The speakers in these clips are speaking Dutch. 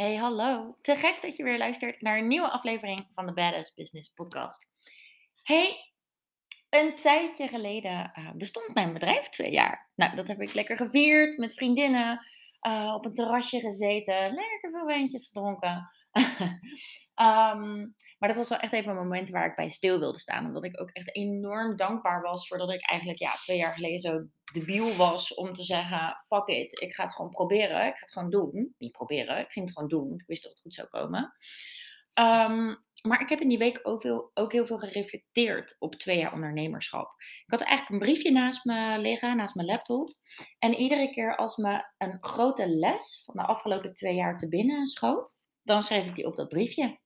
Hey, hallo. Te gek dat je weer luistert naar een nieuwe aflevering van de Badass Business Podcast. Hey, een tijdje geleden uh, bestond mijn bedrijf twee jaar. Nou, dat heb ik lekker gevierd met vriendinnen, uh, op een terrasje gezeten, lekker veel wijntjes gedronken. um, maar dat was wel echt even een moment waar ik bij stil wilde staan. Omdat ik ook echt enorm dankbaar was voordat ik eigenlijk ja, twee jaar geleden zo debiel was om te zeggen: fuck it, ik ga het gewoon proberen. Ik ga het gewoon doen. Niet proberen, ik ging het gewoon doen. Ik wist dat het goed zou komen. Um, maar ik heb in die week ook, veel, ook heel veel gereflecteerd op twee jaar ondernemerschap. Ik had eigenlijk een briefje naast me liggen, naast mijn laptop. En iedere keer als me een grote les van de afgelopen twee jaar te binnen schoot, dan schreef ik die op dat briefje.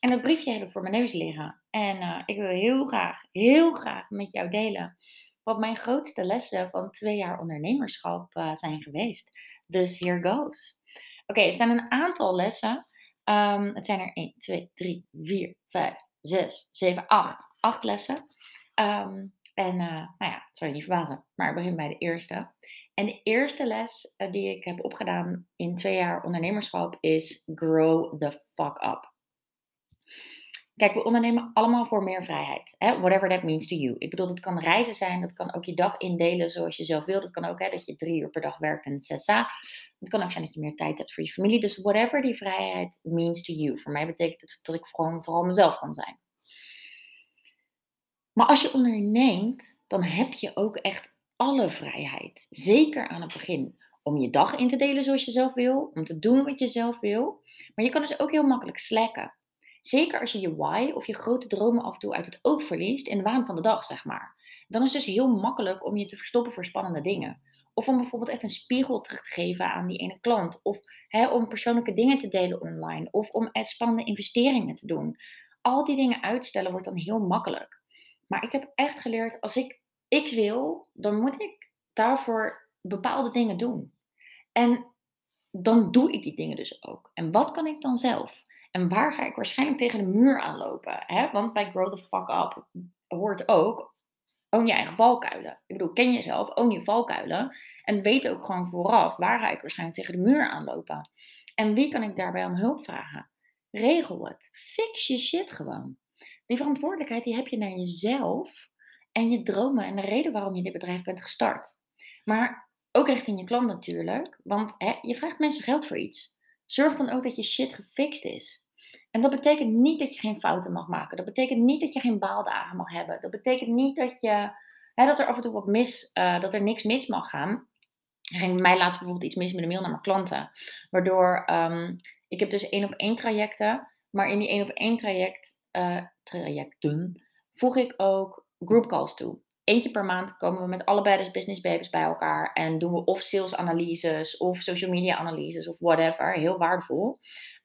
En dat briefje heb ik voor mijn neus liggen. En uh, ik wil heel graag, heel graag met jou delen wat mijn grootste lessen van twee jaar ondernemerschap uh, zijn geweest. Dus here goes. Oké, het zijn een aantal lessen. Um, het zijn er 1, 2, 3, 4, 5, 6, 7, 8. 8 lessen. Um, en uh, nou ja, het zal je niet verbazen, maar ik begin bij de eerste. En de eerste les die ik heb opgedaan in twee jaar ondernemerschap is grow the fuck up. Kijk, we ondernemen allemaal voor meer vrijheid. Hè? Whatever that means to you. Ik bedoel, dat kan reizen zijn, dat kan ook je dag indelen zoals je zelf wilt. Dat kan ook hè, dat je drie uur per dag werkt en sessa. Het kan ook zijn dat je meer tijd hebt voor je familie. Dus whatever die vrijheid means to you. Voor mij betekent het dat ik gewoon vooral mezelf kan zijn. Maar als je onderneemt, dan heb je ook echt alle vrijheid. Zeker aan het begin. Om je dag in te delen zoals je zelf wil. Om te doen wat je zelf wil. Maar je kan dus ook heel makkelijk slacken. Zeker als je je why of je grote dromen af en toe uit het oog verliest in de waan van de dag, zeg maar. Dan is het dus heel makkelijk om je te verstoppen voor spannende dingen. Of om bijvoorbeeld echt een spiegel terug te geven aan die ene klant. Of hè, om persoonlijke dingen te delen online. Of om spannende investeringen te doen. Al die dingen uitstellen wordt dan heel makkelijk. Maar ik heb echt geleerd, als ik X wil, dan moet ik daarvoor bepaalde dingen doen. En dan doe ik die dingen dus ook. En wat kan ik dan zelf? En waar ga ik waarschijnlijk tegen de muur aanlopen? Hè? Want bij Grow the Fuck Up hoort ook, own je eigen valkuilen. Ik bedoel, ken jezelf, own je valkuilen. En weet ook gewoon vooraf, waar ga ik waarschijnlijk tegen de muur aanlopen? En wie kan ik daarbij om hulp vragen? Regel het. Fix je shit gewoon. Die verantwoordelijkheid die heb je naar jezelf en je dromen en de reden waarom je dit bedrijf bent gestart. Maar ook richting je klant natuurlijk, want hè, je vraagt mensen geld voor iets. Zorg dan ook dat je shit gefixt is. En dat betekent niet dat je geen fouten mag maken. Dat betekent niet dat je geen baaldagen mag hebben. Dat betekent niet dat, je, hè, dat er af en toe wat mis, uh, dat er niks mis mag gaan. Er ging mij laatst bijvoorbeeld iets mis met een mail naar mijn klanten. Waardoor um, ik heb dus één op één trajecten. Maar in die één op één traject, uh, trajecten voeg ik ook group calls toe eentje per maand komen we met allebei de business babies bij elkaar. En doen we of sales analyses of social media analyses of whatever. Heel waardevol.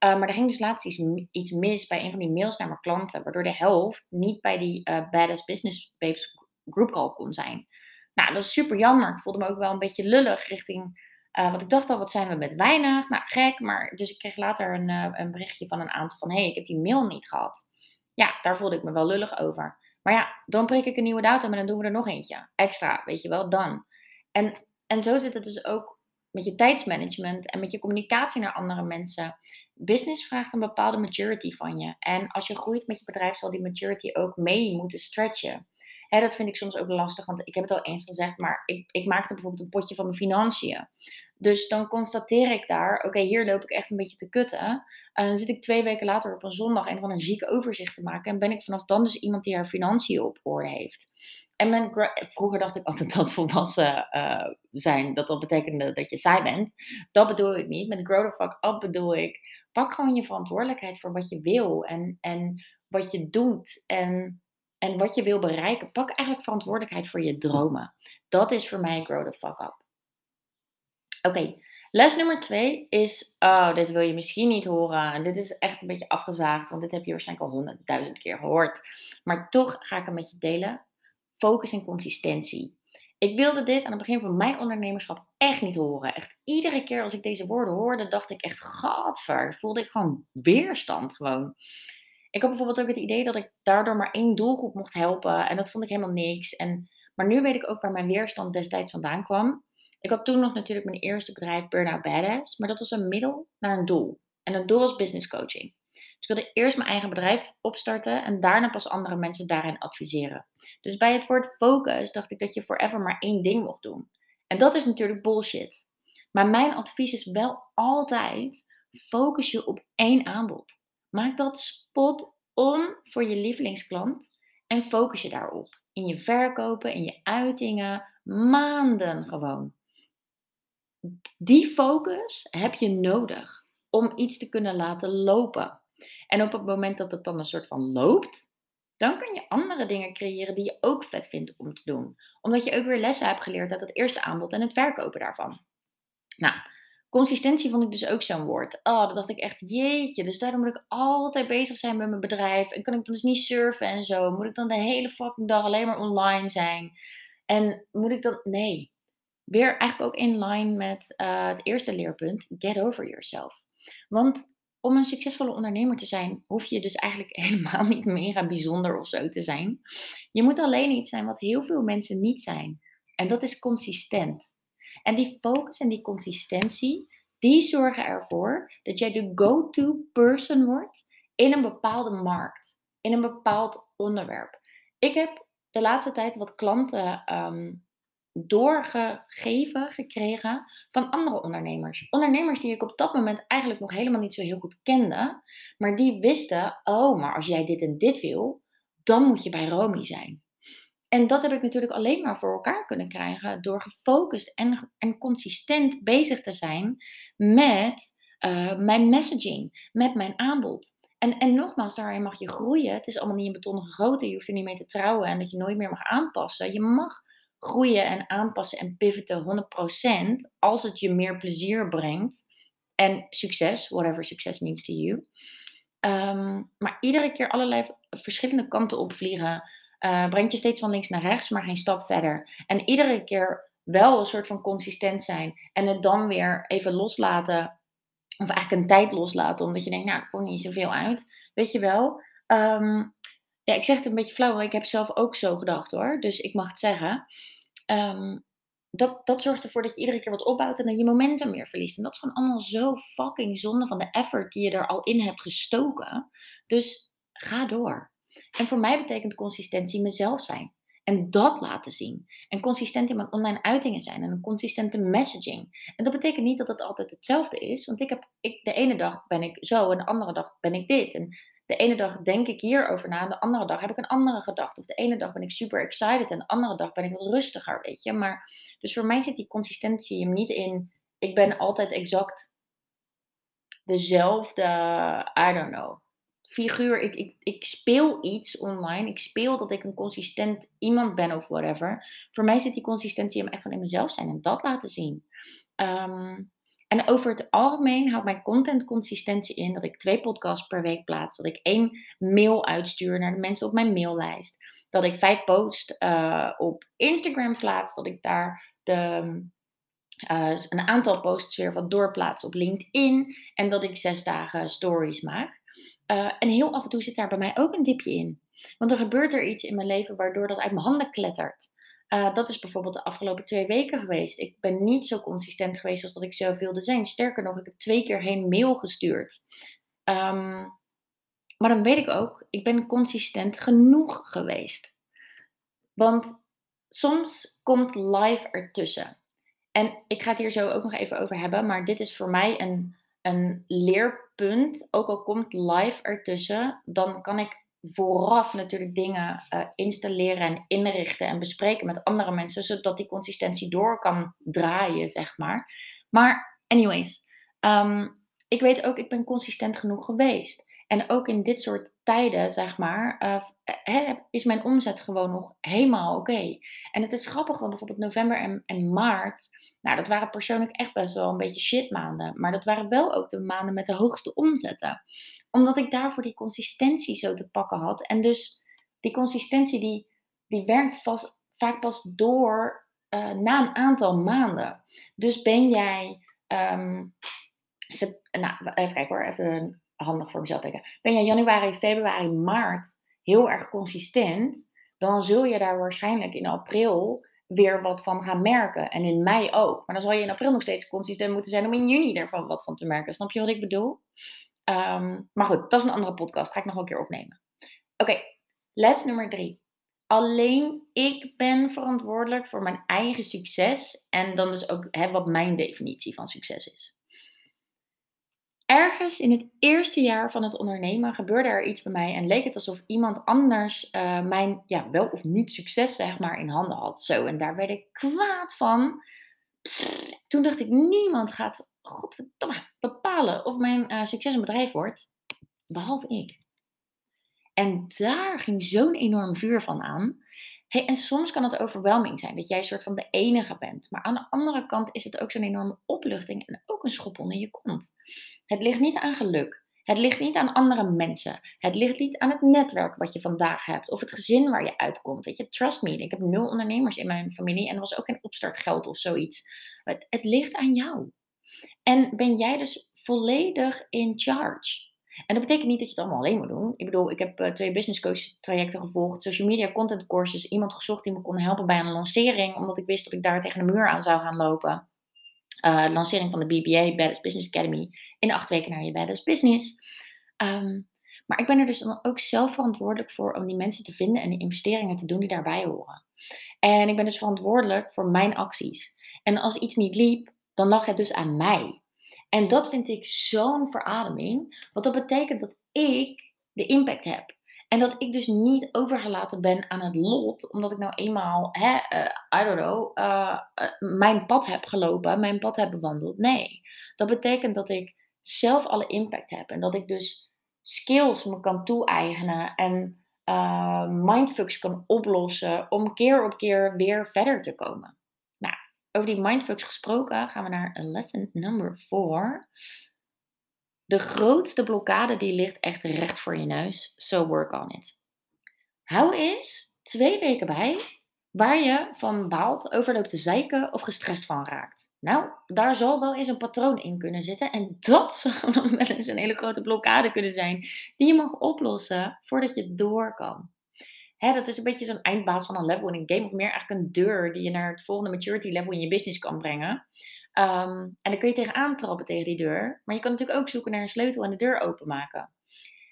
Uh, maar er ging dus laatst iets, mis bij een van die mails naar mijn klanten. Waardoor de helft niet bij die uh, Badass Business Babes group call kon zijn. Nou, dat is super jammer. Ik voelde me ook wel een beetje lullig richting... Uh, want ik dacht al, wat zijn we met weinig? Nou, gek. Maar dus ik kreeg later een, een berichtje van een aantal van... Hé, hey, ik heb die mail niet gehad. Ja, daar voelde ik me wel lullig over. Maar ja, dan prik ik een nieuwe datum en dan doen we er nog eentje. Extra, weet je wel, dan. En, en zo zit het dus ook met je tijdsmanagement en met je communicatie naar andere mensen. Business vraagt een bepaalde maturity van je. En als je groeit met je bedrijf, zal die maturity ook mee moeten stretchen. Hè, dat vind ik soms ook lastig, want ik heb het al eens gezegd, maar ik, ik maakte bijvoorbeeld een potje van mijn financiën. Dus dan constateer ik daar, oké, hier loop ik echt een beetje te kutten. En dan zit ik twee weken later op een zondag een van een ziek overzicht te maken. En ben ik vanaf dan dus iemand die haar financiën op orde heeft. En vroeger dacht ik altijd dat volwassen uh, zijn, dat dat betekende dat je saai bent. Dat bedoel ik niet. Met grow the fuck up bedoel ik, pak gewoon je verantwoordelijkheid voor wat je wil. En, en wat je doet. En, en wat je wil bereiken. Pak eigenlijk verantwoordelijkheid voor je dromen. Dat is voor mij grow the fuck up. Oké, les nummer twee is, oh, dit wil je misschien niet horen. En dit is echt een beetje afgezaagd, want dit heb je waarschijnlijk al honderdduizend keer gehoord. Maar toch ga ik hem met je delen. Focus en consistentie. Ik wilde dit aan het begin van mijn ondernemerschap echt niet horen. Echt iedere keer als ik deze woorden hoorde, dacht ik echt, gadver. Voelde ik gewoon weerstand gewoon. Ik had bijvoorbeeld ook het idee dat ik daardoor maar één doelgroep mocht helpen. En dat vond ik helemaal niks. En, maar nu weet ik ook waar mijn weerstand destijds vandaan kwam. Ik had toen nog natuurlijk mijn eerste bedrijf Burnout Badass, maar dat was een middel naar een doel. En het doel was business coaching. Dus ik wilde eerst mijn eigen bedrijf opstarten en daarna pas andere mensen daarin adviseren. Dus bij het woord focus dacht ik dat je forever maar één ding mocht doen. En dat is natuurlijk bullshit. Maar mijn advies is wel altijd: focus je op één aanbod. Maak dat spot on voor je lievelingsklant en focus je daarop. In je verkopen, in je uitingen, maanden gewoon. Die focus heb je nodig om iets te kunnen laten lopen. En op het moment dat het dan een soort van loopt, dan kan je andere dingen creëren die je ook vet vindt om te doen. Omdat je ook weer lessen hebt geleerd uit het eerste aanbod en het verkopen daarvan. Nou, consistentie vond ik dus ook zo'n woord. Oh, dat dacht ik echt, jeetje. Dus daardoor moet ik altijd bezig zijn met mijn bedrijf. En kan ik dan dus niet surfen en zo? Moet ik dan de hele fucking dag alleen maar online zijn? En moet ik dan. Nee. Weer eigenlijk ook in line met uh, het eerste leerpunt: get over yourself. Want om een succesvolle ondernemer te zijn, hoef je dus eigenlijk helemaal niet mega bijzonder of zo te zijn. Je moet alleen iets zijn wat heel veel mensen niet zijn. En dat is consistent. En die focus en die consistentie, die zorgen ervoor dat jij de go-to person wordt in een bepaalde markt, in een bepaald onderwerp. Ik heb de laatste tijd wat klanten ehm, doorgegeven gekregen van andere ondernemers. Ondernemers die ik op dat moment eigenlijk nog helemaal niet zo heel goed kende, maar die wisten: oh, maar als jij dit en dit wil, dan moet je bij Romy zijn. En dat heb ik natuurlijk alleen maar voor elkaar kunnen krijgen door gefocust en, en consistent bezig te zijn met uh, mijn messaging, met mijn aanbod. En, en nogmaals, daarin mag je groeien. Het is allemaal niet in betonnen gegoten. Je hoeft er niet mee te trouwen en dat je nooit meer mag aanpassen. Je mag groeien en aanpassen en pivoten 100% als het je meer plezier brengt en succes, whatever success means to you. Ehm, maar iedere keer allerlei verschillende kanten opvliegen uh, brengt je steeds van links naar rechts, maar geen stap verder. En iedere keer wel een soort van consistent zijn en het dan weer even loslaten, of eigenlijk een tijd loslaten, omdat je denkt, nou, er komt niet zoveel uit. Weet je wel? Ehm, ja, ik zeg het een beetje flauw, maar ik heb zelf ook zo gedacht hoor. Dus ik mag het zeggen. Um, dat, dat zorgt ervoor dat je iedere keer wat opbouwt en dat je momentum meer verliest. En dat is gewoon allemaal zo fucking zonde van de effort die je er al in hebt gestoken. Dus ga door. En voor mij betekent consistentie mezelf zijn. En dat laten zien. En consistent in mijn online uitingen zijn. En een consistente messaging. En dat betekent niet dat het altijd hetzelfde is. Want ik heb, ik, de ene dag ben ik zo en de andere dag ben ik dit. En de ene dag denk ik hierover na de andere dag heb ik een andere gedachte. Of de ene dag ben ik super excited en de andere dag ben ik wat rustiger, weet je. Maar, dus voor mij zit die consistentie hem niet in, ik ben altijd exact dezelfde, I don't know, figuur. Ik, ik, ik speel iets online. Ik speel dat ik een consistent iemand ben of whatever. Voor mij zit die consistentie hem echt van in mezelf zijn en dat laten zien. Um, en over het algemeen houdt mijn content consistentie in dat ik twee podcasts per week plaats. Dat ik één mail uitstuur naar de mensen op mijn maillijst. Dat ik vijf posts uh, op Instagram plaats. Dat ik daar de, uh, een aantal posts weer wat doorplaats op LinkedIn. En dat ik zes dagen stories maak. Uh, en heel af en toe zit daar bij mij ook een dipje in. Want er gebeurt er iets in mijn leven waardoor dat uit mijn handen klettert. Uh, dat is bijvoorbeeld de afgelopen twee weken geweest. Ik ben niet zo consistent geweest als dat ik zelf wilde zijn. Sterker nog, ik heb twee keer heen mail gestuurd. Um, maar dan weet ik ook, ik ben consistent genoeg geweest. Want soms komt live ertussen. En ik ga het hier zo ook nog even over hebben, maar dit is voor mij een, een leerpunt. Ook al komt live ertussen, dan kan ik vooraf natuurlijk dingen uh, installeren en inrichten en bespreken met andere mensen, zodat die consistentie door kan draaien, zeg maar. Maar, anyways, um, ik weet ook, ik ben consistent genoeg geweest. En ook in dit soort tijden, zeg maar, uh, is mijn omzet gewoon nog helemaal oké. En het is grappig, want bijvoorbeeld november en, en maart, nou, dat waren persoonlijk echt best wel een beetje shit maanden. Maar dat waren wel ook de maanden met de hoogste omzetten omdat ik daarvoor die consistentie zo te pakken had. En dus die consistentie die, die werkt vaak pas door uh, na een aantal maanden. Dus ben jij, um, nou, even kijken hoor, even handig voor mezelf denken. Ben jij januari, februari, maart heel erg consistent, dan zul je daar waarschijnlijk in april weer wat van gaan merken. En in mei ook. Maar dan zal je in april nog steeds consistent moeten zijn om in juni ervan wat van te merken. Snap je wat ik bedoel? Ehm, maar goed, dat is een andere podcast. Ga ik nog wel een keer opnemen. Oké, les nummer drie. Alleen ik ben verantwoordelijk voor mijn eigen succes. En dan dus ook hè, wat mijn definitie van succes is. Ergens in het eerste jaar van het ondernemen gebeurde er iets bij mij en leek het alsof iemand anders uh, mijn ja, wel of niet succes zeg maar in handen had. Zo, en daar werd ik kwaad van. Toen dacht ik, niemand gaat godverdomme bepalen of mijn uh, succes een bedrijf wordt, behalve ik. En daar ging zo'n enorm vuur van aan. Hey, en soms kan het overweldiging zijn dat jij een soort van de enige bent. Maar aan de andere kant is het ook zo'n enorme opluchting en ook een schop onder je kont. Het ligt niet aan geluk. Het ligt niet aan andere mensen. Het ligt niet aan het netwerk wat je vandaag hebt. Of het gezin waar je uitkomt. Weet je, trust me. Ik heb nul ondernemers in mijn familie. En er was ook geen opstartgeld of zoiets. Het, het ligt aan jou. En ben jij dus volledig in charge. En dat betekent niet dat je het allemaal alleen moet doen. Ik bedoel, ik heb uh, twee business coach trajecten gevolgd, social media content courses, iemand gezocht die me kon helpen bij een lancering, omdat ik wist dat ik daar tegen de muur aan zou gaan lopen. Uh, lancering van de BBA, Badass Business Academy, in acht weken naar je Badass Business. Um, maar ik ben er dus dan ook zelf verantwoordelijk voor om die mensen te vinden en de investeringen te doen die daarbij horen. En ik ben dus verantwoordelijk voor mijn acties. En als iets niet liep, dan lag het dus aan mij. En dat vind ik zo'n verademing. Want dat betekent dat ik de impact heb. En dat ik dus niet overgelaten ben aan het lot, omdat ik nou eenmaal, hè, uh, I don't know, uh, uh, mijn pad heb gelopen, mijn pad heb bewandeld. Nee, dat betekent dat ik zelf alle impact heb en dat ik dus skills me kan toe-eigenen en mindfucks kan oplossen om keer op keer weer verder te komen. Over die mindfucks gesproken gaan we naar lesson number 4. De grootste blokkade die ligt echt recht voor je neus. So work on it. Hou eens twee weken bij waar je van baalt, overloopt te zeiken of gestrest van raakt. Nou, daar zal wel eens een patroon in kunnen zitten. En dat zou dan wel eens een hele grote blokkade kunnen zijn die je mag oplossen voordat je door kan hè, dat is een beetje zo'n eindbaas van een level in een game. Of meer eigenlijk een deur die je naar het volgende maturity level in je business kan brengen. Um, en dan kun je tegenaan trappen tegen die deur. Maar je kan natuurlijk ook zoeken naar een sleutel en de deur openmaken.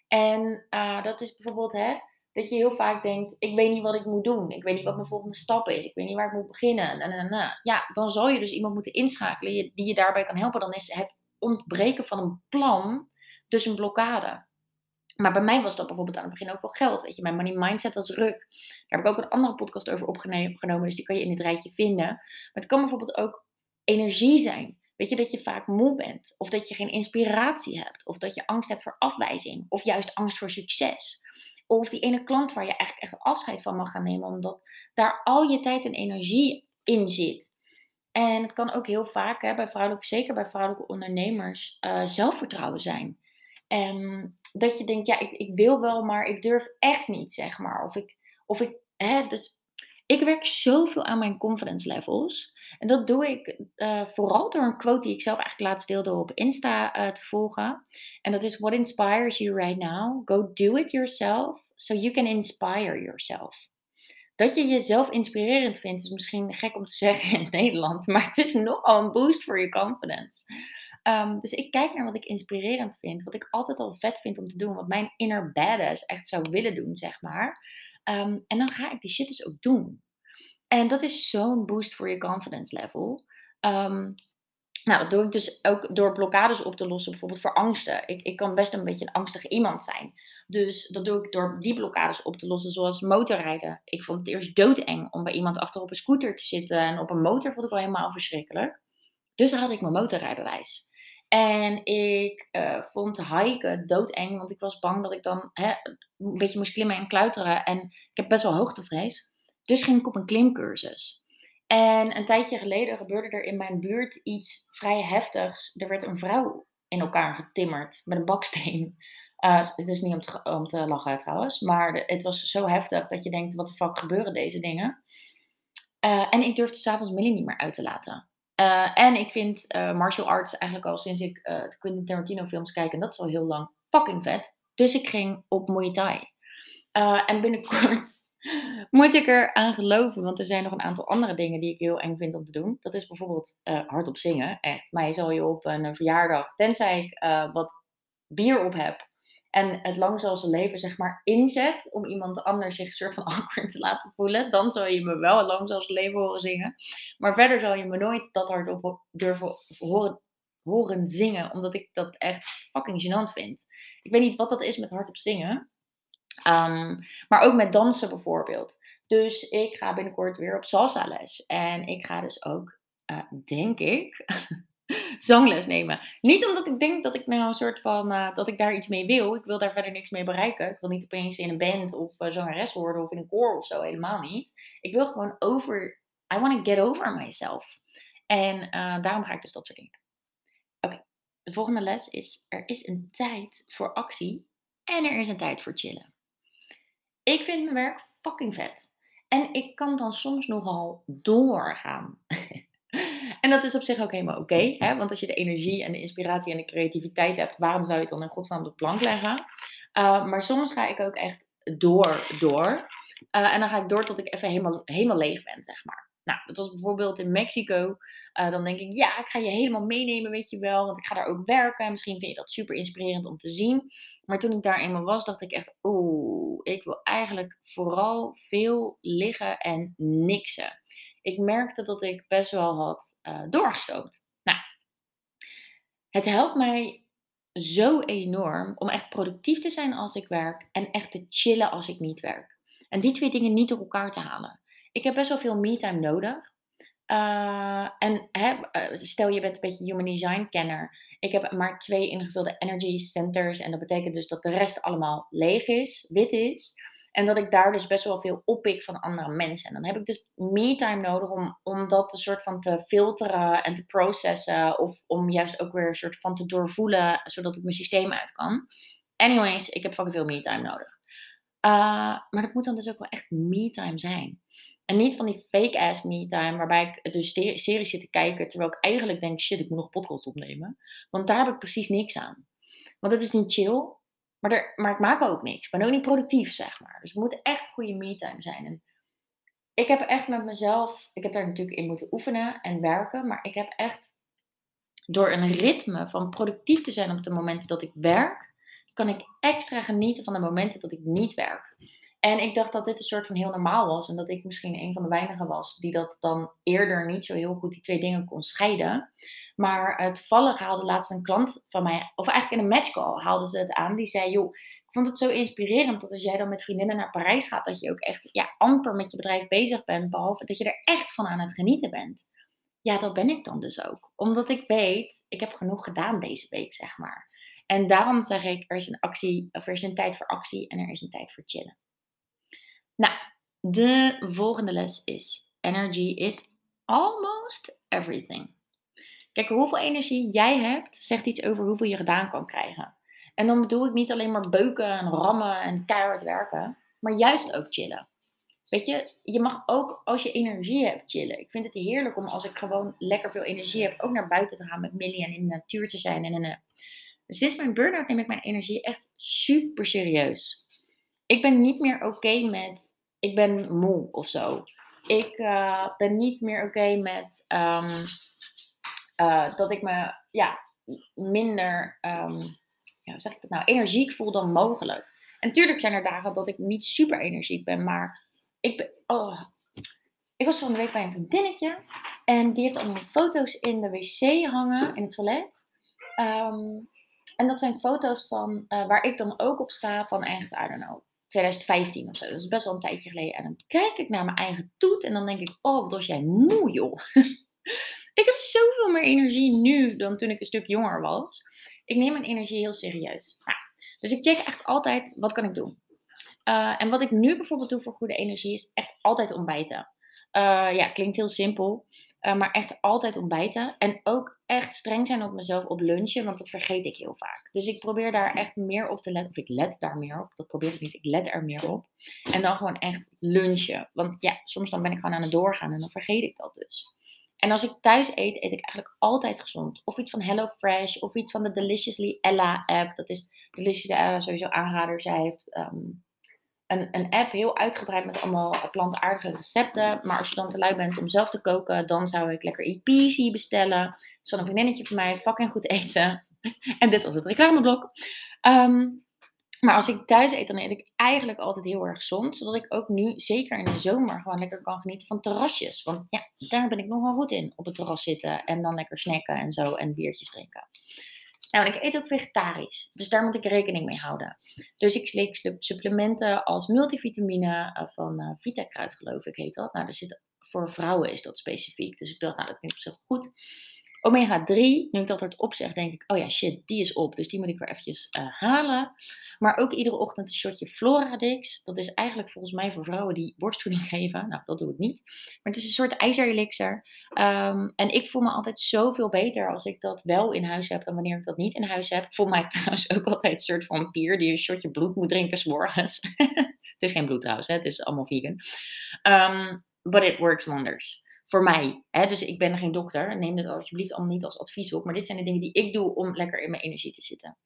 En uh, dat is bijvoorbeeld hè, dat je heel vaak denkt: ik weet niet wat ik moet doen. Ik weet niet wat mijn volgende stap is. Ik weet niet waar ik moet beginnen. En, Ja, dan zal je dus iemand moeten inschakelen die je daarbij kan helpen. Dan is het ontbreken van een plan dus een blokkade. Maar bij mij was dat bijvoorbeeld aan het begin ook wel geld. Weet je, mijn money mindset was ruk. Daar heb ik ook een andere podcast over opgenomen. Dus die kan je in het rijtje vinden. Maar het kan bijvoorbeeld ook energie zijn. Weet je, dat je vaak moe bent. Of dat je geen inspiratie hebt. Of dat je angst hebt voor afwijzing. Of juist angst voor succes. Of die ene klant waar je eigenlijk echt afscheid van mag gaan nemen. Omdat daar al je tijd en energie in zit. En het kan ook heel vaak, hè, bij vrouwelijke, zeker bij vrouwelijke ondernemers, uh, zelfvertrouwen zijn. En dat je denkt, ja, ik, ik wil wel, maar ik durf echt niet, zeg maar. Of ik, of ik, hè, dus ik werk zoveel aan mijn confidence levels. En dat doe ik uh, vooral door een quote die ik zelf eigenlijk laatst deelde op Insta uh, te volgen. En dat is: What inspires you right now? Go do it yourself, so you can inspire yourself. Dat je jezelf inspirerend vindt, is misschien gek om te zeggen in Nederland, maar het is nogal een boost voor je confidence. Um, dus ik kijk naar wat ik inspirerend vind, wat ik altijd al vet vind om te doen, wat mijn inner badass echt zou willen doen, zeg maar. Um, en dan ga ik die shit dus ook doen. En dat is zo'n boost voor je confidence level. Um, nou, dat doe ik dus ook door blokkades op te lossen, bijvoorbeeld voor angsten. Ik, ik kan best een beetje een angstige iemand zijn. Dus dat doe ik door die blokkades op te lossen, zoals motorrijden. Ik vond het eerst doodeng om bij iemand achter op een scooter te zitten. En op een motor vond ik wel helemaal verschrikkelijk. Dus had ik mijn motorrijbewijs. En ik uh, vond hiken doodeng, want ik was bang dat ik dan hè, een beetje moest klimmen en klauteren. En ik heb best wel hoogtevrees. Dus ging ik op een klimcursus. En een tijdje geleden gebeurde er in mijn buurt iets vrij heftigs. Er werd een vrouw in elkaar getimmerd met een baksteen. Uh, het is niet om te, om te lachen trouwens, maar het was zo heftig dat je denkt, wat de fuck gebeuren deze dingen? Uh, en ik durfde s'avonds Millie niet meer uit te laten. Uh, en ik vind uh, martial arts eigenlijk al sinds ik uh, de Quentin Tarantino films kijk, en dat is al heel lang, fucking vet. Dus ik ging op Muay Thai. en binnenkort moet ik er aan geloven, want er zijn nog een aantal andere dingen die ik heel eng vind om te doen. Dat is bijvoorbeeld hardop zingen, echt. Mij zal je op een verjaardag, tenzij ik wat bier op heb en het lang zal zijn leven zeg maar inzet om iemand anders zich een soort van awkward te laten voelen, dan zal je me wel zal zijn leven horen zingen. Maar verder zal je me nooit dat hardop durven horen, horen zingen, omdat ik dat echt fucking gênant vind. Ik weet niet wat dat is met hardop zingen. Um, maar ook met dansen bijvoorbeeld. Dus ik ga binnenkort weer op salsa les. En ik ga dus ook, uh, denk ik, zangles nemen. Niet omdat ik denk dat ik nou een soort van, uh, dat ik daar iets mee wil. Ik wil daar verder niks mee bereiken. Ik wil niet opeens in een band of uh, zangeres worden of in een koor of zo. Helemaal niet. Ik wil gewoon over, I want to get over myself. En uh, daarom ga ik dus dat soort dingen Oké, de volgende les is, er is een tijd voor actie en er is een tijd voor chillen. Ik vind mijn werk fucking vet. En ik kan dan soms nogal doorgaan. En dat is op zich ook helemaal oké. want als je de energie en de inspiratie en de creativiteit hebt, waarom zou je het dan in godsnaam op de plank leggen? Uh, maar soms ga ik ook echt door, door. Uh, en dan ga ik door tot ik even helemaal, helemaal leeg ben, zeg maar. Nou, dat was bijvoorbeeld in Mexico. Uh, dan denk ik, ja, ik ga je helemaal meenemen, weet je wel. Want ik ga daar ook werken. Misschien vind je dat super inspirerend om te zien. Maar toen ik daar eenmaal was, dacht ik echt, oeh, ik wil eigenlijk vooral veel liggen en niksen ik merkte dat ik best wel had uh, doorgestoomd. Nou, het helpt mij zo enorm om echt productief te zijn als ik werk en echt te chillen als ik niet werk. En die twee dingen niet door elkaar te halen. Ik heb best wel veel me-time nodig. Uh, en eh, stel je bent een beetje human design kenner. Ik heb maar twee ingevulde energy centers. En dat betekent dus dat de rest allemaal leeg is, wit is. En dat ik daar dus best wel veel oppik van andere mensen. En dan heb ik dus me-time nodig om, om dat een soort van te filteren en te processen. Of om juist ook weer een soort van te doorvoelen, zodat ik mijn systeem uit kan. Anyways, ik heb fucking veel me-time nodig. Uh, maar dat moet dan dus ook wel echt me-time zijn. En niet van die fake-ass me-time, waarbij ik dus series zit te kijken, terwijl ik eigenlijk denk, shit, ik moet nog podcast opnemen. Want daar heb ik precies niks aan. Want het is niet chill, maar, er, maar ik maak ook niks. Ik ben ook niet productief, zeg maar. Dus het moet echt goede me-time zijn. En ik heb echt met mezelf, ik heb daar natuurlijk in moeten oefenen en werken, maar ik heb echt door een ritme van productief te zijn op de momenten dat ik werk, kan ik extra genieten van de momenten dat ik niet werk. En ik dacht dat dit een soort van heel normaal was en dat ik misschien een van de weinigen was die dat dan eerder niet zo heel goed die twee dingen kon scheiden. Maar uh, toevallig haalde laatst een klant van mij, of eigenlijk in een matchcall haalden ze het aan. Die zei, joh, ik vond het zo inspirerend dat als jij dan met vriendinnen naar Parijs gaat, dat je ook echt ja, amper met je bedrijf bezig bent. Behalve dat je er echt van aan het genieten bent. Ja, dat ben ik dan dus ook. Omdat ik weet, ik heb genoeg gedaan deze week, zeg maar. En daarom zeg ik, er is een actie, of er is een tijd voor actie en er is een tijd voor chillen. Nou, de volgende les is: energy is almost everything. Kijk, hoeveel energie jij hebt, zegt iets over hoeveel je gedaan kan krijgen. En dan bedoel ik niet alleen maar beuken en rammen en keihard werken, maar juist ook chillen. Weet je, je mag ook als je energie hebt chillen. Ik vind het heerlijk om als ik gewoon lekker veel energie heb, ook naar buiten te gaan met Millie en in de natuur te zijn. En in de... Sinds mijn burn-out neem ik mijn energie echt super serieus. Ik ben niet meer oké met, ik ben moe of zo. Ik uh, ben niet meer oké met um, uh, dat ik me ja, minder, um, ja, zeg ik dat nou, energiek voel dan mogelijk. En natuurlijk zijn er dagen dat ik niet super energiek ben, maar ik oh, ik was van de week bij een vriendinnetje en die heeft allemaal foto's in de wc hangen, in het toilet. Um, en dat zijn foto's van, uh, waar ik dan ook op sta van echt, I don't know, 2015 of zo. Dat is best wel een tijdje geleden. En dan kijk ik naar mijn eigen toet en dan denk ik, oh, wat was jij moe, joh. ik heb zoveel meer energie nu dan toen ik een stuk jonger was. Ik neem mijn energie heel serieus. Nou, dus ik check eigenlijk altijd, wat kan ik doen? Uh, en wat ik nu bijvoorbeeld doe voor goede energie, is echt altijd ontbijten. Uh, ja, klinkt heel simpel. Uh, maar echt altijd ontbijten. En ook echt streng zijn op mezelf op lunchen, want dat vergeet ik heel vaak. Dus ik probeer daar echt meer op te letten. Of ik let daar meer op. Dat probeer ik niet. Ik let er meer op. En dan gewoon echt lunchen. Want ja, soms dan ben ik gewoon aan het doorgaan en dan vergeet ik dat dus. En als ik thuis eet, eet ik eigenlijk altijd gezond. Of iets van HelloFresh, of iets van de Deliciously Ella app. Dat is Deliciously Ella sowieso aanrader. Zij heeft um, een, een app heel uitgebreid met allemaal plantaardige recepten. Maar als je dan te lui bent om zelf te koken, dan zou ik lekker Peasy bestellen. Dus van een vriendinnetje van mij, fucking goed eten. en dit was het reclameblok. Ehm, maar als ik thuis eet, dan eet ik eigenlijk altijd heel erg gezond. Zodat ik ook nu, zeker in de zomer, gewoon lekker kan genieten van terrasjes. Want ja, daar ben ik nog wel goed in. Op het terras zitten en dan lekker snacken en zo en biertjes drinken. Nou, en ik eet ook vegetarisch. Dus daar moet ik rekening mee houden. Dus ik slik supplementen als multivitamine eh, van uh, Vitakruid, geloof ik, heet dat. Nou, er zit, voor vrouwen is dat specifiek. Dus ik dacht, nou, dat klinkt op zich goed. Omega 3, nu ik dat hardop zeg, denk ik, oh ja, shit, die is op. Dus die moet ik weer eventjes uh, halen. Maar ook iedere ochtend een shotje Floradix. Dat is eigenlijk volgens mij voor vrouwen die borstvoeding geven. Nou, dat doe ik niet. Maar het is een soort ijzerelixer. Um, en ik voel me altijd zoveel beter als ik dat wel in huis heb dan wanneer ik dat niet in huis heb. Ik voel mij trouwens ook altijd een soort van pier die een shotje bloed moet drinken s'morgens. het is geen bloed trouwens, hè? het is allemaal vegan. Um, but it works wonders voor mij. Hè? Dus ik ben geen dokter. Neem dit alsjeblieft allemaal niet als advies op. Maar dit zijn de dingen die ik doe om lekker in mijn energie te zitten.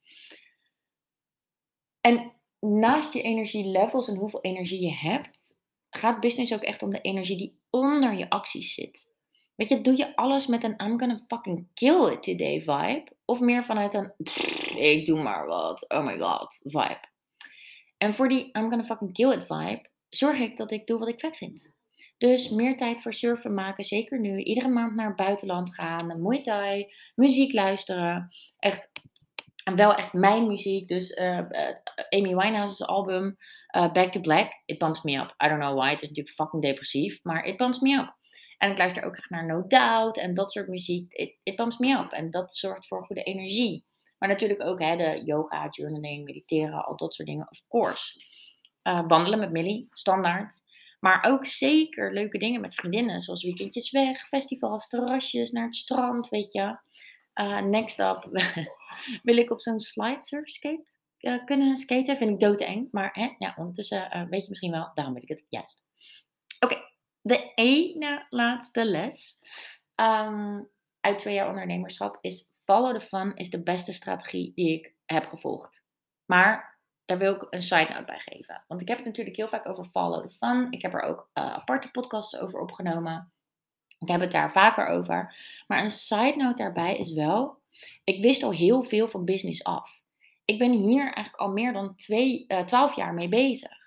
En naast je energielevels en hoeveel energie je hebt, gaat business ook echt om de energie die onder je acties zit. Weet je, doe je alles met een I'm gonna fucking kill it today vibe? Of meer vanuit een ik doe maar wat, oh my god vibe? En voor die I'm gonna fucking kill it vibe, zorg ik dat ik doe wat ik vet vind. Dus meer tijd voor surfen maken, zeker nu. Iedere maand naar het buitenland gaan, Muay Thai, muziek luisteren. Echt, wel echt mijn muziek. Dus uh, Amy Winehouse's album uh, Back to Black, It Pumps Me Up. I don't know why, het is natuurlijk fucking depressief, maar It Pumps Me Up. En ik luister ook echt naar No Doubt en dat soort muziek. It, it me up. En dat zorgt voor goede energie. Maar natuurlijk ook hè, de yoga, journaling, mediteren, al dat soort dingen, of course. wandelen met Millie, standaard. Maar ook zeker leuke dingen met vriendinnen, zoals weekendjes weg, festivals, terrasjes, naar het strand, weet je. Uh, next up wil ik op zo'n slide surf skate uh, kunnen skaten. Vind ik doodeng, maar hè, ja, ondertussen uh, weet je misschien wel, daarom weet ik het juist. Oké, de ene laatste les um, uit twee jaar ondernemerschap is follow the fun is de beste strategie die ik heb gevolgd. Maar daar wil ik een side note bij geven. Want ik heb het natuurlijk heel vaak over follow the fun. Ik heb er ook uh, aparte podcasts over opgenomen. Ik heb het daar vaker over. Maar een side note daarbij is wel, ik wist al heel veel van business af. Ik ben hier eigenlijk al meer dan twee, uh, 12 jaar mee bezig.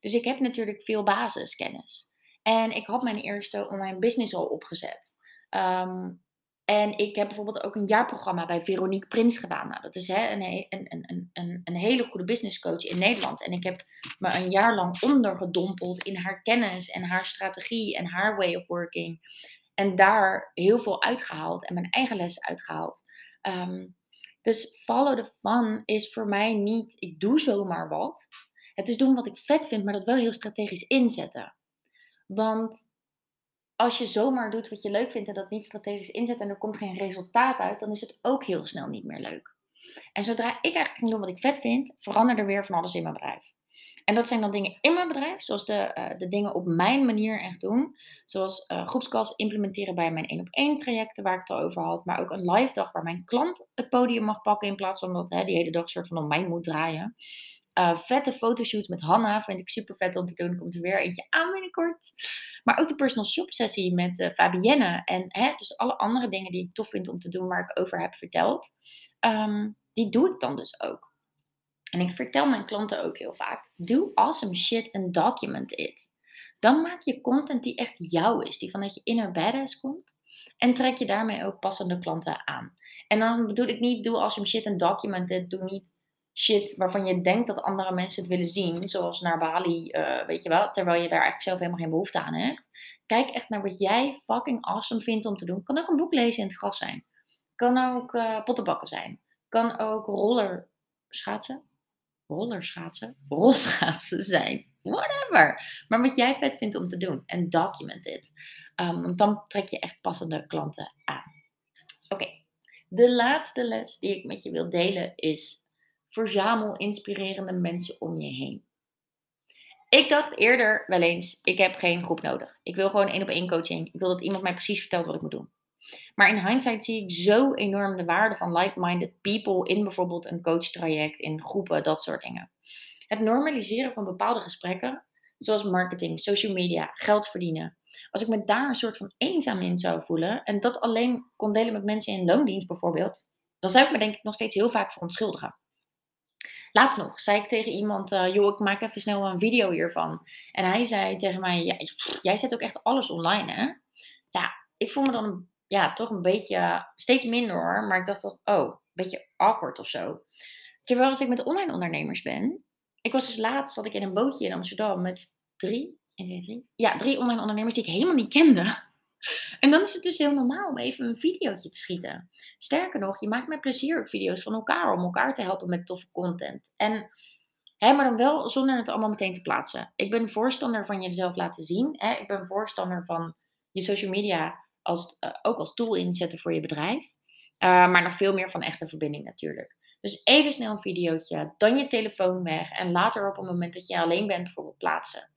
Dus ik heb natuurlijk veel basiskennis. En ik had mijn eerste online business al opgezet. Um, en ik heb bijvoorbeeld ook een jaarprogramma bij Veronique Prins gedaan. Nou, dat is hè, een, een, een, een, hele goede business coach in Nederland. En ik heb me een jaar lang ondergedompeld in haar kennis en haar strategie en haar way of working. En daar heel veel uitgehaald en mijn eigen lessen uitgehaald. Um, dus follow the fun is voor mij niet, ik doe zomaar wat. Het is doen wat ik vet vind, maar dat wel heel strategisch inzetten. Want als je zomaar doet wat je leuk vindt en dat niet strategisch inzet en er komt geen resultaat uit, dan is het ook heel snel niet meer leuk. En zodra ik eigenlijk ging doen wat ik vet vind, veranderde er weer van alles in mijn bedrijf. En dat zijn dan dingen in mijn bedrijf, zoals de, uh, de dingen op mijn manier echt doen. Zoals uh, implementeren bij mijn 1 op 1 trajecten waar ik het al over had. Maar ook een live dag waar mijn klant het podium mag pakken in plaats van dat hè, die hele dag soort van om mij moet draaien. Uh, vette fotoshoots met Hanna vind ik super vet om te doen. Komt er weer eentje aan binnenkort. Maar ook de personal shop sessie met uh, Fabienne. En hè, dus alle andere dingen die ik tof vind om te doen waar ik over heb verteld. Um, die doe ik dan dus ook. En ik vertel mijn klanten ook heel vaak. Doe awesome shit en document it. Dan maak je content die echt jou is. Die vanuit je inner badass komt. En trek je daarmee ook passende klanten aan. En dan bedoel ik niet, doe awesome shit en document it. Doe niet shit waarvan je denkt dat andere mensen het willen zien, zoals naar Bali, uh, weet je wel, terwijl je daar eigenlijk zelf helemaal geen behoefte aan hebt. Kijk echt naar wat jij fucking awesome vindt om te doen. Kan ook een boek lezen in het gras zijn. Kan ook uh, pottenbakken zijn. Kan ook roller schaatsen. Rollerschaatsen? Rolschaatsen zijn. Whatever. Maar wat jij vet vindt om te doen. En document it. Um, want dan trek je echt passende klanten aan. Oké. De laatste les die ik met je wil delen is verzamel inspirerende mensen om je heen. Ik dacht eerder wel eens, ik heb geen groep nodig. Ik wil gewoon één op één coaching. Ik wil dat iemand mij precies vertelt wat ik moet doen. Maar in hindsight zie ik zo enorm de waarde van like-minded people in bijvoorbeeld een coachtraject, in groepen, dat soort dingen. Het normaliseren van bepaalde gesprekken, zoals marketing, social media, geld verdienen. Als ik me daar een soort van eenzaam in zou voelen en dat alleen kon delen met mensen in loondienst bijvoorbeeld, dan zou ik me denk ik nog steeds heel vaak verontschuldigen. Laatst nog zei ik tegen iemand, uh, joh, ik maak even snel een video hiervan. En hij zei tegen mij, ja, jij zet ook echt alles online, hè? Ja, ik voel me dan ja, toch een beetje, steeds minder hoor, maar ik dacht toch, oh, een beetje awkward of zo. Terwijl als ik met online ondernemers ben, ik was dus laatst, zat ik in een bootje in Amsterdam met drie, 1, 2, 3, ja, drie online ondernemers die ik helemaal niet kende. En dan is het dus heel normaal om even een videootje te schieten. Sterker nog, je maakt met plezier ook video's van elkaar om elkaar te helpen met toffe content. En, hè, maar dan wel zonder het allemaal meteen te plaatsen. Ik ben voorstander van jezelf laten zien. Hè. Ik ben voorstander van je social media als, uh, ook als tool inzetten voor je bedrijf. Uh, maar nog veel meer van echte verbinding natuurlijk. Dus even snel een videootje, dan je telefoon weg en later op een moment dat je alleen bent bijvoorbeeld plaatsen.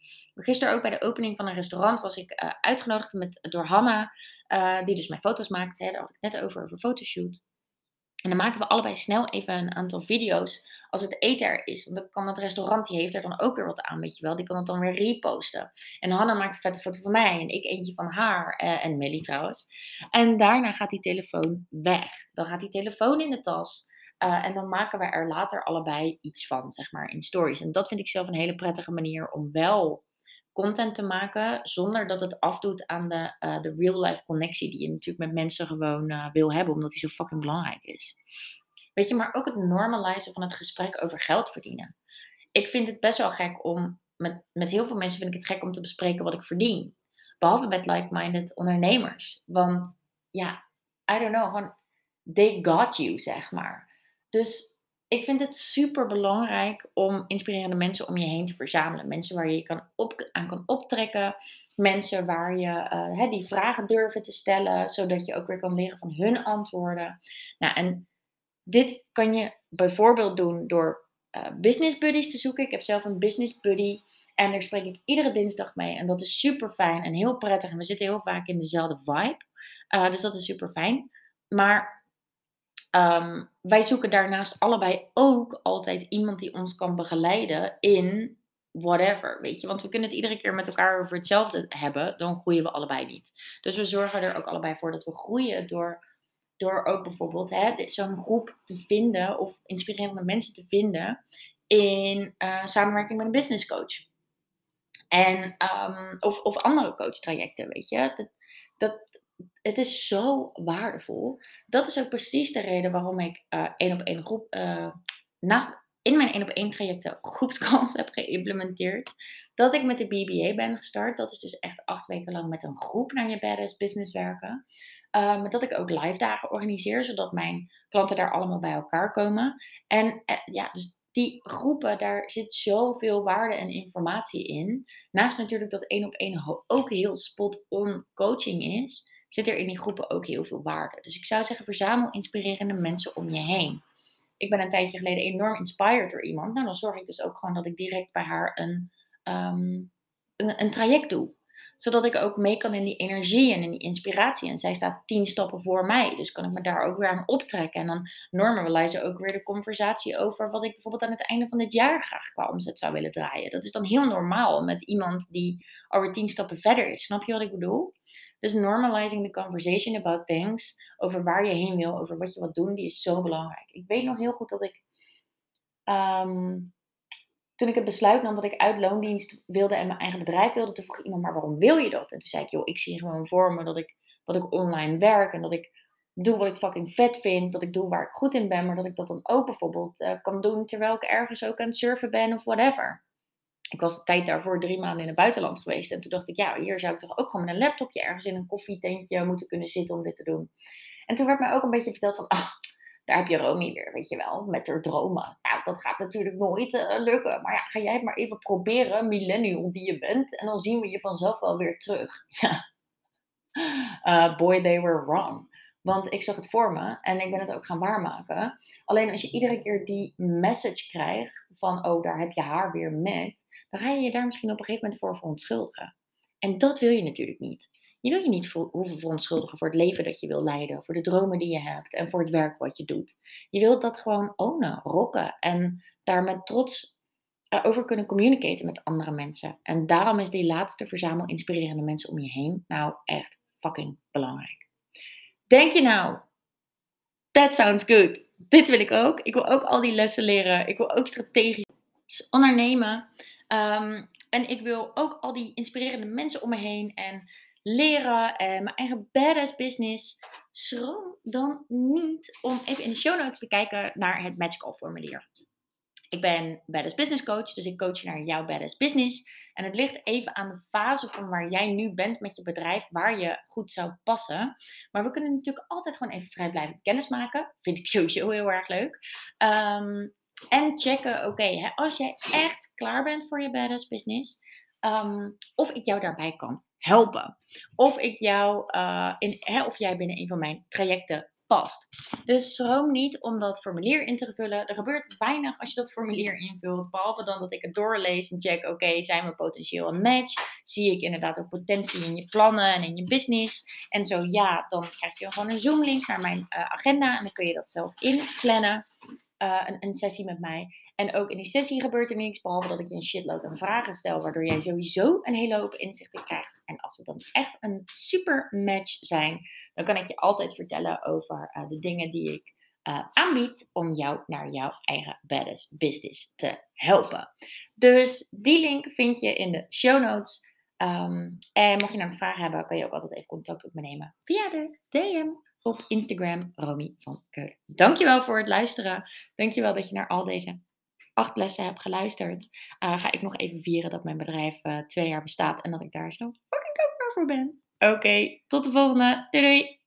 Gisteren ook bij de opening van een restaurant was ik uh, uitgenodigd met, door Hanna, uh, die dus mijn foto's maakt. Daar had ik net over, over fotoshoot. En dan maken we allebei snel even een aantal video's als het eten er is. Want dan kan het restaurant, die heeft er dan ook weer wat aan, weet wel. Die kan het dan weer reposten. En Hanna maakt een vette foto van mij en ik eentje van haar. Uh, en Melly trouwens. En daarna gaat die telefoon weg. Dan gaat die telefoon in de tas. Uh, en dan maken we er later allebei iets van, zeg maar, in stories. En dat vind ik zelf een hele prettige manier om wel content te maken zonder dat het afdoet aan de, uh, de real-life connectie die je natuurlijk met mensen gewoon uh, wil hebben, omdat die zo fucking belangrijk is. Weet je, maar ook het normalizen van het gesprek over geld verdienen. Ik vind het best wel gek om, met, met heel veel mensen vind ik het gek om te bespreken wat ik verdien. Behalve met like-minded ondernemers. Want ja, I don't know, they got you, zeg maar. Dus ik vind het super belangrijk om inspirerende mensen om je heen te verzamelen. Mensen waar je je kan aan kan optrekken. Mensen waar je uh, die vragen durven te stellen, zodat je ook weer kan leren van hun antwoorden. Nou, en dit kan je bijvoorbeeld doen door uh, business buddies te zoeken. Ik heb zelf een business buddy. En daar spreek ik iedere dinsdag mee. En dat is super fijn en heel prettig. En we zitten heel vaak in dezelfde vibe. Uh, dus dat is super fijn. Maar Um, wij zoeken daarnaast allebei ook altijd iemand die ons kan begeleiden in whatever, weet je. Want we kunnen het iedere keer met elkaar over hetzelfde hebben, dan groeien we allebei niet. Dus we zorgen er ook allebei voor dat we groeien door, door ook bijvoorbeeld zo'n groep te vinden of inspirerende mensen te vinden in uh, samenwerking met een business coach. En, um, of, of andere coachtrajecten, weet je. Dat, dat, het is zo waardevol. Dat is ook precies de reden waarom ik uh, één op één groep, uh, naast, in mijn één op één trajecten groepskans heb geïmplementeerd. Dat ik met de BBA ben gestart. Dat is dus echt acht weken lang met een groep naar je badass business werken. Uh, dat ik ook live dagen organiseer, zodat mijn klanten daar allemaal bij elkaar komen. En ja, dus die groepen, daar zit zoveel waarde en informatie in. Naast natuurlijk dat één op één ook heel spot-on coaching is zit er in die groepen ook heel veel waarde. Dus ik zou zeggen, verzamel inspirerende mensen om je heen. Ik ben een tijdje geleden enorm inspired door iemand. Nou, dan zorg ik dus ook gewoon dat ik direct bij haar een, um, een, een traject doe zodat ik ook mee kan in die energie en in die inspiratie. En zij staat tien stappen voor mij. Dus kan ik me daar ook weer aan optrekken. En dan normalizen ook weer de conversatie over wat ik bijvoorbeeld aan het einde van dit jaar graag qua omzet zou willen draaien. Dat is dan heel normaal met iemand die alweer tien stappen verder is. Snap je wat ik bedoel? Dus normalizing the conversation about things, over waar je heen wil, over wat je wilt doen, die is zo belangrijk. Ik weet nog heel goed dat ik, um, toen ik het besluit nam dat ik uit loondienst wilde en mijn eigen bedrijf wilde, toen vroeg iemand, maar waarom wil je dat? En toen zei ik, joh, ik zie gewoon voor me dat ik, dat ik online werk en dat ik doe wat ik fucking vet vind, dat ik doe waar ik goed in ben, maar dat ik dat dan ook bijvoorbeeld uh, kan doen terwijl ik ergens ook aan het surfen ben of whatever ik was de tijd daarvoor drie maanden in het buitenland geweest. En toen dacht ik, ja, hier zou ik toch ook gewoon met een laptopje ergens in een koffietentje moeten kunnen zitten om dit te doen. En toen werd mij ook een beetje verteld van, ah, daar heb je Romy weer, weet je wel, met haar dromen. Nou, dat gaat natuurlijk nooit uh, lukken. Maar ja, ga jij het maar even proberen, millennial die je bent. En dan zien we je vanzelf wel weer terug. Ja. Uh, boy, they were wrong. Want ik zag het voor me en ik ben het ook gaan waarmaken. Alleen als je iedere keer die message krijgt van, oh, daar heb je haar weer met dan ga je je daar misschien op een gegeven moment voor verontschuldigen. En dat wil je natuurlijk niet. Je wil je niet hoeven verontschuldigen voor het leven dat je wil leiden, voor de dromen die je hebt en voor het werk wat je doet. Je wilt dat gewoon ownen, rocken en daar met trots eh, over kunnen communiceren met andere mensen. En daarom is die laatste verzamel inspirerende mensen om je heen nou echt fucking belangrijk. Denk je nou, that sounds good. Dit wil ik ook. Ik wil ook al die lessen leren. Ik wil ook strategisch ondernemen. Ehm, en ik wil ook al die inspirerende mensen om me heen en leren en mijn eigen badass business. Schroom dan niet om even in de show notes te kijken naar het Magical formulier. Ik ben Badass Business Coach, dus ik coach je naar jouw Badass Business. En het ligt even aan de fase van waar jij nu bent met je bedrijf, waar je goed zou passen. Maar we kunnen natuurlijk altijd gewoon even vrijblijvend kennis maken. Vind ik sowieso heel erg leuk. Ehm, en checken, oké, als jij echt klaar bent voor je Badass Business, um, of ik jou daarbij kan helpen. Of ik jou, uh, in, hè, of jij binnen een van mijn trajecten past. Dus schroom niet om dat formulier in te vullen. Er gebeurt weinig als je dat formulier invult. Behalve dan dat ik het doorlees en check, oké, zijn we potentieel een match? Zie ik inderdaad ook potentie in je plannen en in je business? En zo ja, dan krijg je gewoon een Zoom link naar mijn uh, agenda en dan kun je dat zelf inplannen. Uh, een, een sessie met mij. En ook in die sessie gebeurt er niks, behalve dat ik je een shitload aan vragen stel, waardoor jij sowieso een hele hoop inzichten krijgt. En als we dan echt een super match zijn, dan kan ik je altijd vertellen over uh, de dingen die ik uh, aanbied om jou naar jouw eigen badass business te helpen. Dus die link vind je in de show notes. Um, en mocht je nou een vraag hebben, kan je ook altijd even contact op me nemen via de DM op Instagram, Romy van Keulen. Dankjewel voor het luisteren. Dankjewel dat je naar al deze acht lessen heb geluisterd, uh, ga ik nog even vieren dat mijn bedrijf uh, twee jaar bestaat en dat ik daar zo fucking dankbaar voor ben. Oké, tot de volgende. Doei doei!